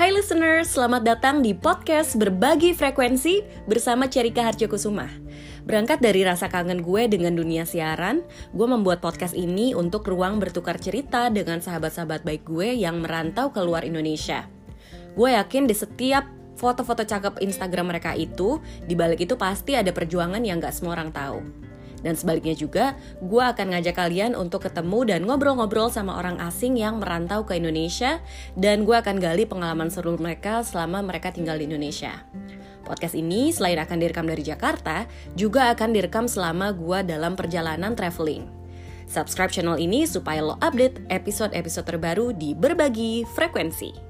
Hai listeners, selamat datang di podcast Berbagi Frekuensi bersama Cerika Harjokusuma. Berangkat dari rasa kangen gue dengan dunia siaran, gue membuat podcast ini untuk ruang bertukar cerita dengan sahabat-sahabat baik gue yang merantau ke luar Indonesia. Gue yakin di setiap foto-foto cakep Instagram mereka itu, di balik itu pasti ada perjuangan yang gak semua orang tahu. Dan sebaliknya juga, gue akan ngajak kalian untuk ketemu dan ngobrol-ngobrol sama orang asing yang merantau ke Indonesia dan gue akan gali pengalaman seru mereka selama mereka tinggal di Indonesia. Podcast ini selain akan direkam dari Jakarta, juga akan direkam selama gue dalam perjalanan traveling. Subscribe channel ini supaya lo update episode-episode terbaru di berbagi frekuensi.